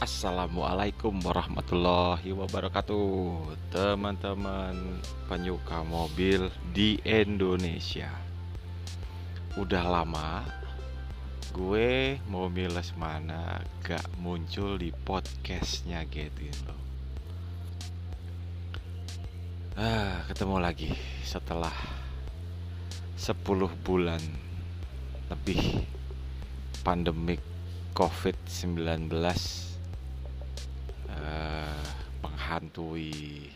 Assalamualaikum warahmatullahi wabarakatuh. Teman-teman penyuka mobil di Indonesia. Udah lama gue mobil Lesmana gak muncul di podcastnya Getin lo. Ah, ketemu lagi setelah 10 bulan lebih pandemik COVID-19 uh, menghantui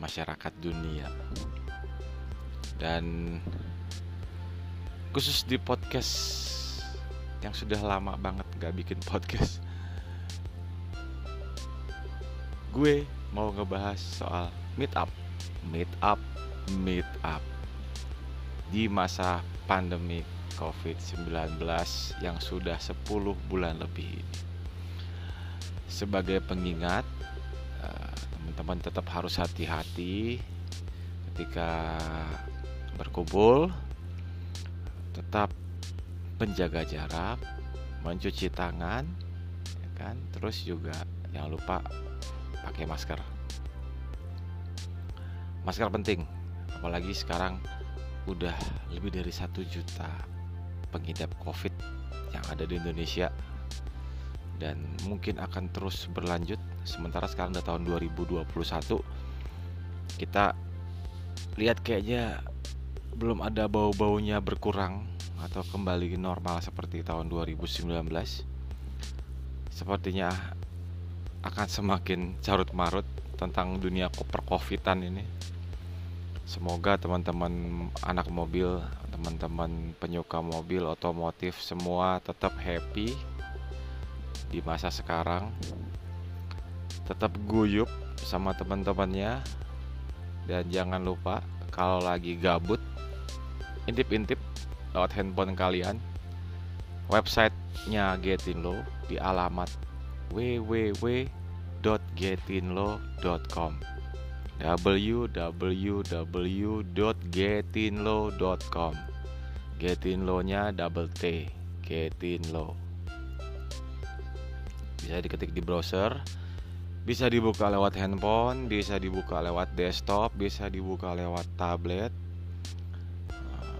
masyarakat dunia. Dan khusus di podcast yang sudah lama banget gak bikin podcast gue mau ngebahas soal meet up meet up meet up di masa pandemi COVID-19 yang sudah 10 bulan lebih ini. Sebagai pengingat, eh, teman-teman tetap harus hati-hati ketika berkumpul, tetap menjaga jarak, mencuci tangan, ya kan? Terus juga jangan lupa pakai masker. Masker penting, apalagi sekarang udah lebih dari satu juta pengidap COVID yang ada di Indonesia dan mungkin akan terus berlanjut. Sementara sekarang udah tahun 2021 kita lihat kayaknya belum ada bau-baunya berkurang atau kembali normal seperti tahun 2019 sepertinya akan semakin carut marut tentang dunia perkovitan ini. Semoga teman-teman anak mobil teman-teman penyuka mobil otomotif semua tetap happy di masa sekarang tetap guyup sama teman-temannya. Dan jangan lupa kalau lagi gabut intip-intip lewat handphone kalian. Websitenya Getinlo di alamat www.getinlo.com www.getinlo.com Getinlo-nya double T Getinlo Bisa diketik di browser. Bisa dibuka lewat handphone Bisa dibuka lewat desktop Bisa dibuka lewat tablet.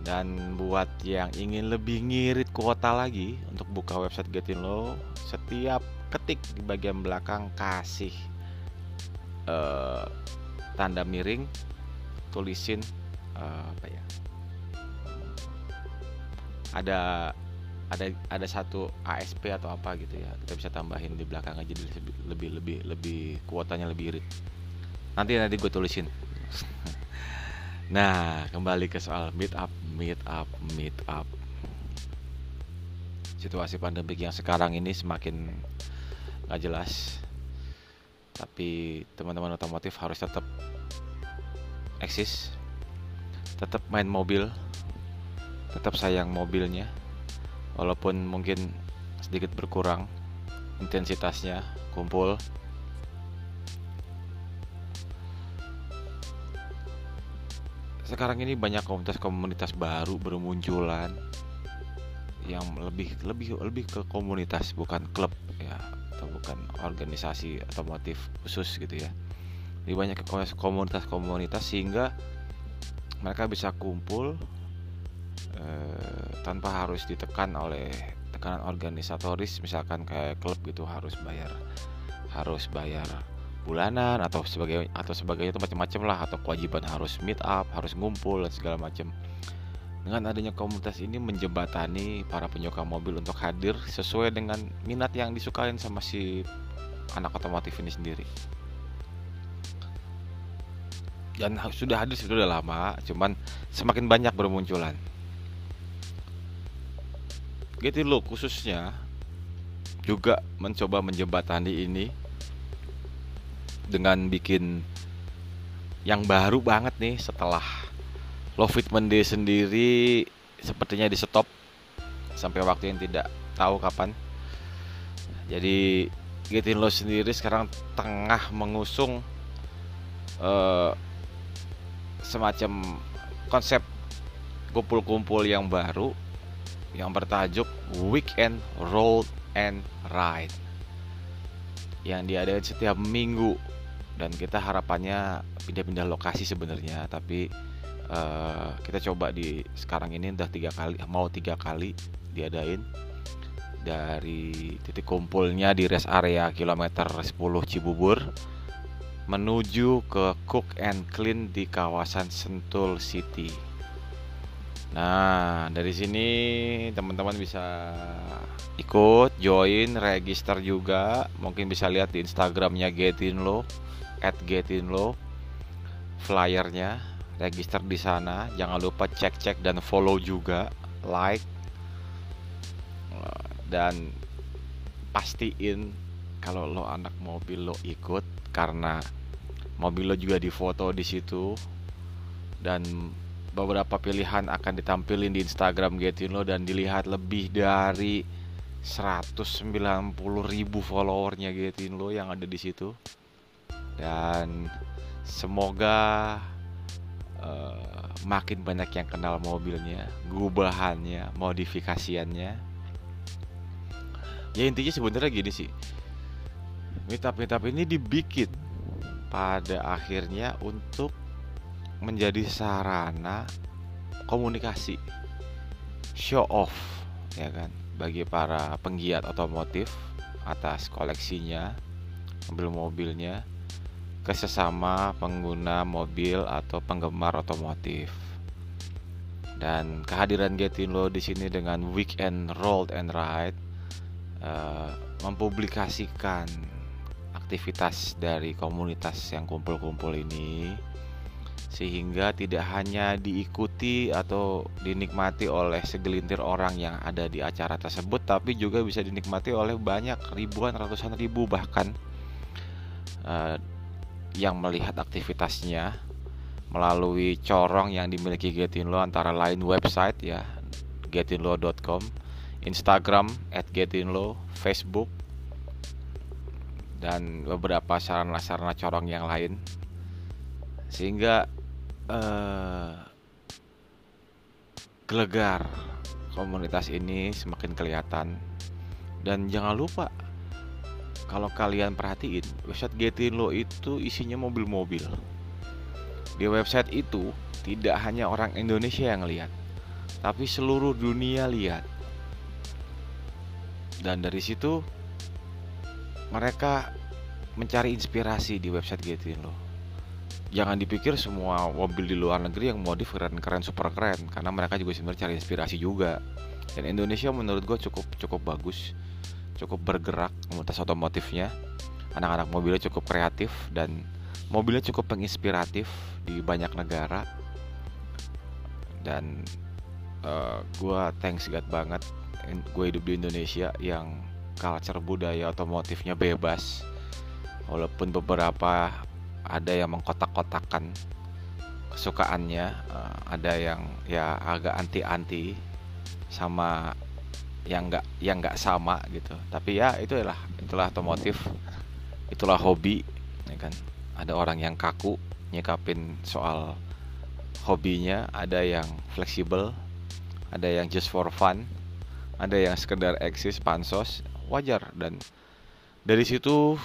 Dan buat yang ingin lebih ngirit kuota lagi untuk buka website Getinlo, setiap ketik di bagian belakang kasih uh, tanda miring tulisin uh, apa ya ada ada ada satu ASP atau apa gitu ya. Kita bisa tambahin di belakang aja lebih lebih lebih lebih kuotanya lebih irit. Nanti nanti gue tulisin. Nah kembali ke soal meet up meet up meet up. Situasi pandemik yang sekarang ini semakin nggak jelas. Tapi teman-teman otomotif harus tetap eksis tetap main mobil tetap sayang mobilnya walaupun mungkin sedikit berkurang intensitasnya kumpul. Sekarang ini banyak komunitas-komunitas baru bermunculan yang lebih lebih lebih ke komunitas bukan klub ya atau bukan organisasi otomotif khusus gitu ya. Di banyak komunitas-komunitas sehingga mereka bisa kumpul eh, tanpa harus ditekan oleh tekanan organisatoris misalkan kayak klub gitu harus bayar harus bayar bulanan atau sebagai atau sebagainya itu macam-macam lah atau kewajiban harus meet up harus ngumpul dan segala macam. Dengan adanya komunitas ini menjembatani para penyuka mobil untuk hadir sesuai dengan minat yang disukain sama si anak otomotif ini sendiri. Dan sudah hadir sudah lama cuman semakin banyak bermunculan gitu loh khususnya juga mencoba menjembatani ini dengan bikin yang baru banget nih setelah Lovit Mende sendiri sepertinya di stop sampai waktu yang tidak tahu kapan. Jadi Getin Lo sendiri sekarang tengah mengusung uh, semacam konsep kumpul-kumpul yang baru yang bertajuk Weekend Road and Ride. yang diadain setiap minggu dan kita harapannya pindah-pindah lokasi sebenarnya tapi uh, kita coba di sekarang ini udah tiga kali mau tiga kali diadain dari titik kumpulnya di rest area kilometer 10 Cibubur menuju ke Cook and Clean di kawasan Sentul City. Nah, dari sini teman-teman bisa ikut, join, register juga. Mungkin bisa lihat di Instagramnya Getinlo, at Getinlo, flyernya, register di sana. Jangan lupa cek-cek dan follow juga, like, dan pastiin kalau lo anak mobil lo ikut karena mobil lo juga difoto di situ dan beberapa pilihan akan ditampilin di Instagram Getin lo dan dilihat lebih dari 190 ribu followernya Getin lo yang ada di situ. Dan semoga uh, makin banyak yang kenal mobilnya, gubahannya, modifikasiannya. Ya intinya sebenarnya gini sih. Meetup meetup ini dibikin pada akhirnya untuk menjadi sarana komunikasi show off ya kan bagi para penggiat otomotif atas koleksinya mobil-mobilnya ke sesama pengguna mobil atau penggemar otomotif. Dan kehadiran Getindo di sini dengan weekend roll and ride uh, mempublikasikan aktivitas dari komunitas yang kumpul-kumpul ini sehingga tidak hanya diikuti atau dinikmati oleh segelintir orang yang ada di acara tersebut tapi juga bisa dinikmati oleh banyak ribuan ratusan ribu bahkan uh, yang melihat aktivitasnya melalui corong yang dimiliki Getinlo antara lain website ya getinlo.com Instagram @getinlo, Facebook dan beberapa sarana-sarana corong yang lain. Sehingga uh, gelegar. Komunitas ini semakin kelihatan. Dan jangan lupa kalau kalian perhatiin website Getinlo itu isinya mobil-mobil. Di website itu tidak hanya orang Indonesia yang lihat tapi seluruh dunia lihat. Dan dari situ mereka mencari inspirasi di website Getindo. Jangan dipikir semua mobil di luar negeri yang modif keren-keren super keren karena mereka juga sebenarnya cari inspirasi juga. Dan Indonesia menurut gue cukup cukup bagus, cukup bergerak komunitas otomotifnya. Anak-anak mobilnya cukup kreatif dan mobilnya cukup menginspiratif di banyak negara. Dan uh, eh, gue thanks God banget gue hidup di Indonesia yang culture budaya otomotifnya bebas walaupun beberapa ada yang mengkotak-kotakan kesukaannya uh, ada yang ya agak anti-anti sama yang enggak yang enggak sama gitu. Tapi ya itu itulah itulah otomotif itulah hobi ya kan. Ada orang yang kaku nyikapin soal hobinya ada yang fleksibel ada yang just for fun ada yang sekedar eksis pansos wajar. Dan dari situ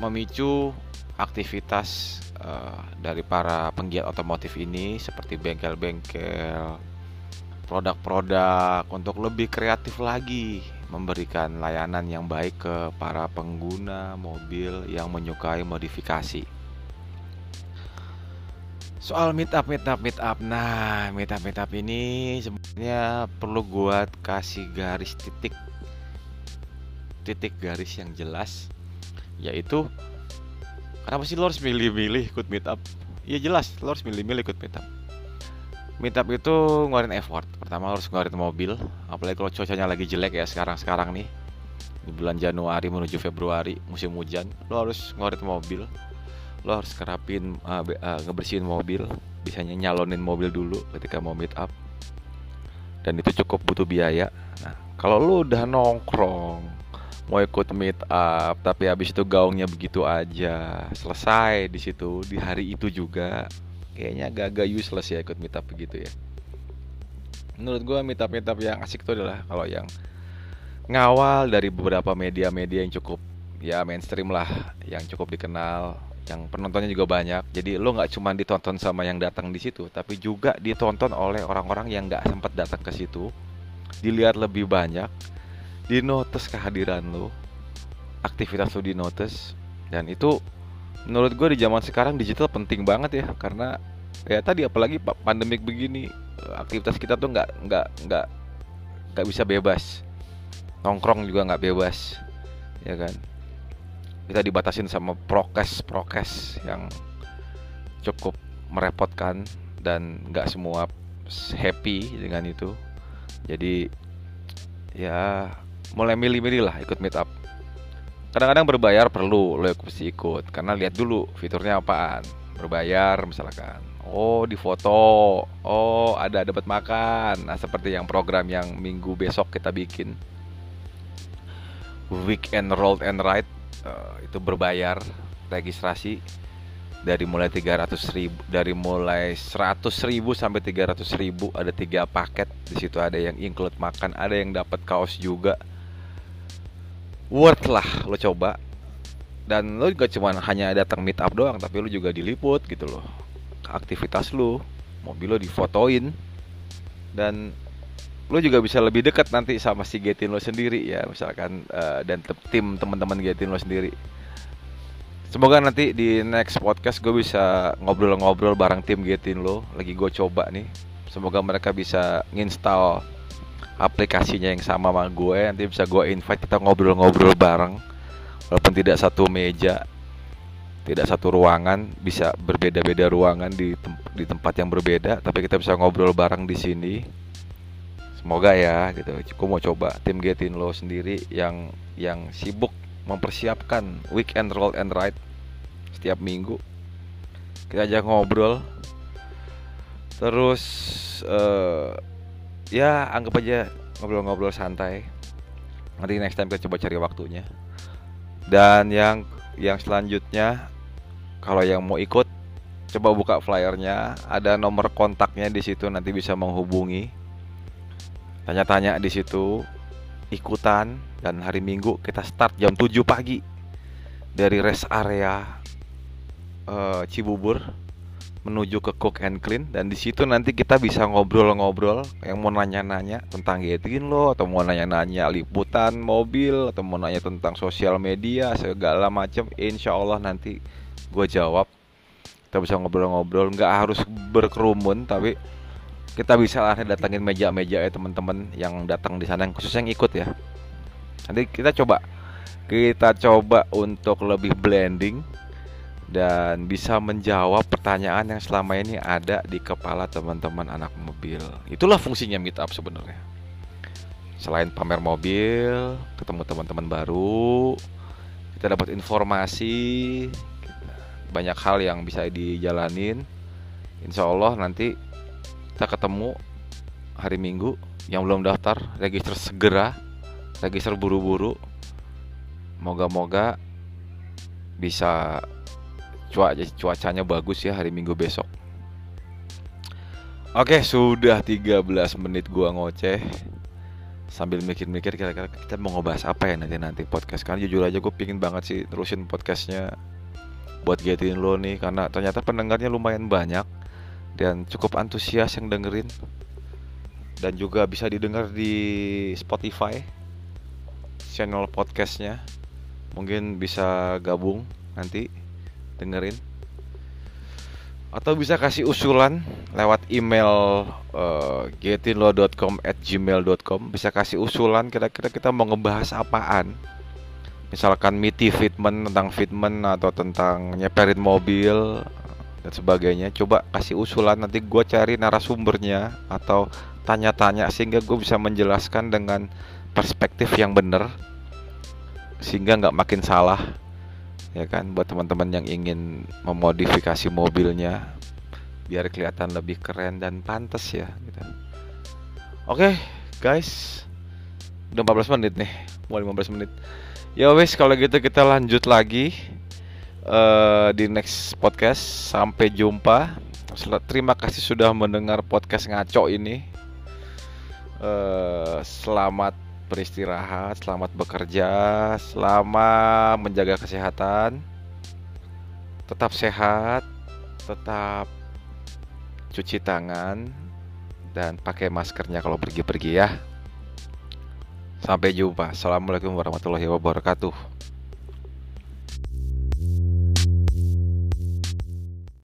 memicu aktivitas uh, dari para penggiat otomotif ini seperti bengkel-bengkel produk-produk untuk lebih kreatif lagi memberikan layanan yang baik ke para pengguna mobil yang menyukai modifikasi. Soal meet up meet up meet up nah meet up meet up ini sebenarnya perlu gua kasih garis titik titik garis yang jelas yaitu kenapa sih lo harus milih-milih ikut meet up? Ya jelas lo harus milih-milih ikut meet up. Meet up itu ngeluarin effort. Pertama lo harus ngeluarin mobil. Apalagi kalau cuacanya lagi jelek ya sekarang-sekarang nih. Di bulan Januari menuju Februari musim hujan lo harus ngeluarin mobil. Lo harus kerapin uh, uh, ngebersihin mobil. Bisanya nyalonin mobil dulu ketika mau meet up. Dan itu cukup butuh biaya. Nah kalau lo udah nongkrong mau ikut meet up tapi habis itu gaungnya begitu aja. Selesai di situ di hari itu juga. Kayaknya agak-agak useless ya ikut meet up begitu ya. Menurut gue meet up meet up yang asik itu adalah kalau yang ngawal dari beberapa media-media yang cukup ya mainstream lah yang cukup dikenal yang penontonnya juga banyak. Jadi lo nggak cuma ditonton sama yang datang di situ tapi juga ditonton oleh orang-orang yang nggak sempat datang ke situ. Dilihat lebih banyak di notice kehadiran lo aktivitas lo di notice dan itu menurut gue di zaman sekarang digital penting banget ya karena ya tadi apalagi pandemik begini aktivitas kita tuh nggak nggak nggak nggak bisa bebas. Nongkrong juga nggak bebas ya kan? Kita dibatasin sama prokes prokes yang cukup merepotkan dan nggak semua happy dengan itu. Jadi ya mulai milih-milih lah ikut meet up. Kadang-kadang berbayar perlu lo mesti ikut. Karena lihat dulu fiturnya apaan. Berbayar misalkan oh di foto. Oh ada dapat makan. Nah seperti yang program yang minggu besok kita bikin. Weekend roll and ride uh, itu berbayar registrasi dari mulai 300 ribu dari mulai 100 ribu sampai 300 ribu. Ada tiga paket. Di situ ada yang include makan ada yang dapat kaos juga worth lah lo coba. Dan lo juga cuma hanya datang meet up doang tapi lo juga diliput gitu loh. Aktivitas lo mobil lo difotoin. Dan lo juga bisa lebih dekat nanti sama si Getin lo sendiri ya misalkan uh, dan tim teman-teman Getin lo sendiri. Semoga nanti di next podcast gue bisa ngobrol-ngobrol bareng tim Getin lo. Lagi gue coba nih. Semoga mereka bisa nginstal aplikasinya yang sama sama gue nanti bisa gue invite kita ngobrol-ngobrol bareng. Walaupun tidak satu meja tidak satu ruangan bisa berbeda-beda ruangan di, tem di tempat yang berbeda tapi kita bisa ngobrol bareng di sini. Semoga ya gitu. Aku mau coba tim Getin lo sendiri yang yang sibuk mempersiapkan weekend roll and ride setiap minggu. Kita aja ngobrol. Terus uh, ya anggap aja ngobrol-ngobrol santai. Nanti next time kita coba cari waktunya. Dan yang yang selanjutnya kalau yang mau ikut coba buka flyernya. Ada nomor kontaknya di situ nanti bisa menghubungi. Tanya-tanya di situ ikutan dan hari Minggu kita start jam 7 pagi. Dari rest area uh, Cibubur menuju ke Cook and Clean. Dan di situ nanti kita bisa ngobrol-ngobrol yang mau nanya-nanya tentang Getin lo atau mau nanya-nanya liputan mobil atau mau nanya tentang sosial media segala macam. Insya Allah nanti gue jawab. Kita bisa ngobrol-ngobrol nggak harus berkerumun tapi kita bisa lah datangin meja-meja ya teman-teman yang datang di sana yang khusus yang ikut ya. Nanti kita coba. Kita coba untuk lebih blending dan bisa menjawab pertanyaan yang selama ini ada di kepala teman-teman anak mobil. Itulah fungsinya meetup sebenarnya. Selain pamer mobil, ketemu teman-teman baru, kita dapat informasi, banyak hal yang bisa dijalanin. Insya Allah nanti kita ketemu hari Minggu yang belum daftar register segera register buru-buru moga-moga bisa cuaca cuacanya bagus ya hari Minggu besok. Oke sudah 13 menit gua ngoceh. Sambil mikir-mikir kira-kira kita mau ngebahas apa ya nanti nanti podcast. Kan jujur aja gue pingin banget sih terusin podcastnya buat getin lo nih. Karena ternyata pendengarnya lumayan banyak dan cukup antusias yang dengerin. Dan juga bisa didengar di Spotify channel podcastnya. Mungkin bisa gabung nanti dengerin. Atau bisa kasih usulan lewat email uh, getinlo.com at gmail.com bisa kasih usulan kira-kira kita mau ngebahas apaan. Misalkan miti fitment tentang fitment atau tentang nyeperin mobil dan sebagainya. Coba kasih usulan nanti gue cari narasumbernya atau tanya-tanya sehingga gue bisa menjelaskan dengan perspektif yang benar sehingga nggak makin salah ya kan buat teman-teman yang ingin memodifikasi mobilnya biar kelihatan lebih keren dan pantas ya gitu. oke guys udah 14 menit nih mau 15 menit ya wes kalau gitu kita lanjut lagi uh, di next podcast. Sampai jumpa. Terima kasih sudah mendengar podcast ngaco ini. Uh, selamat beristirahat, selamat bekerja, selama menjaga kesehatan. Tetap sehat, tetap cuci tangan dan pakai maskernya kalau pergi-pergi ya. Sampai jumpa. Assalamualaikum warahmatullahi wabarakatuh.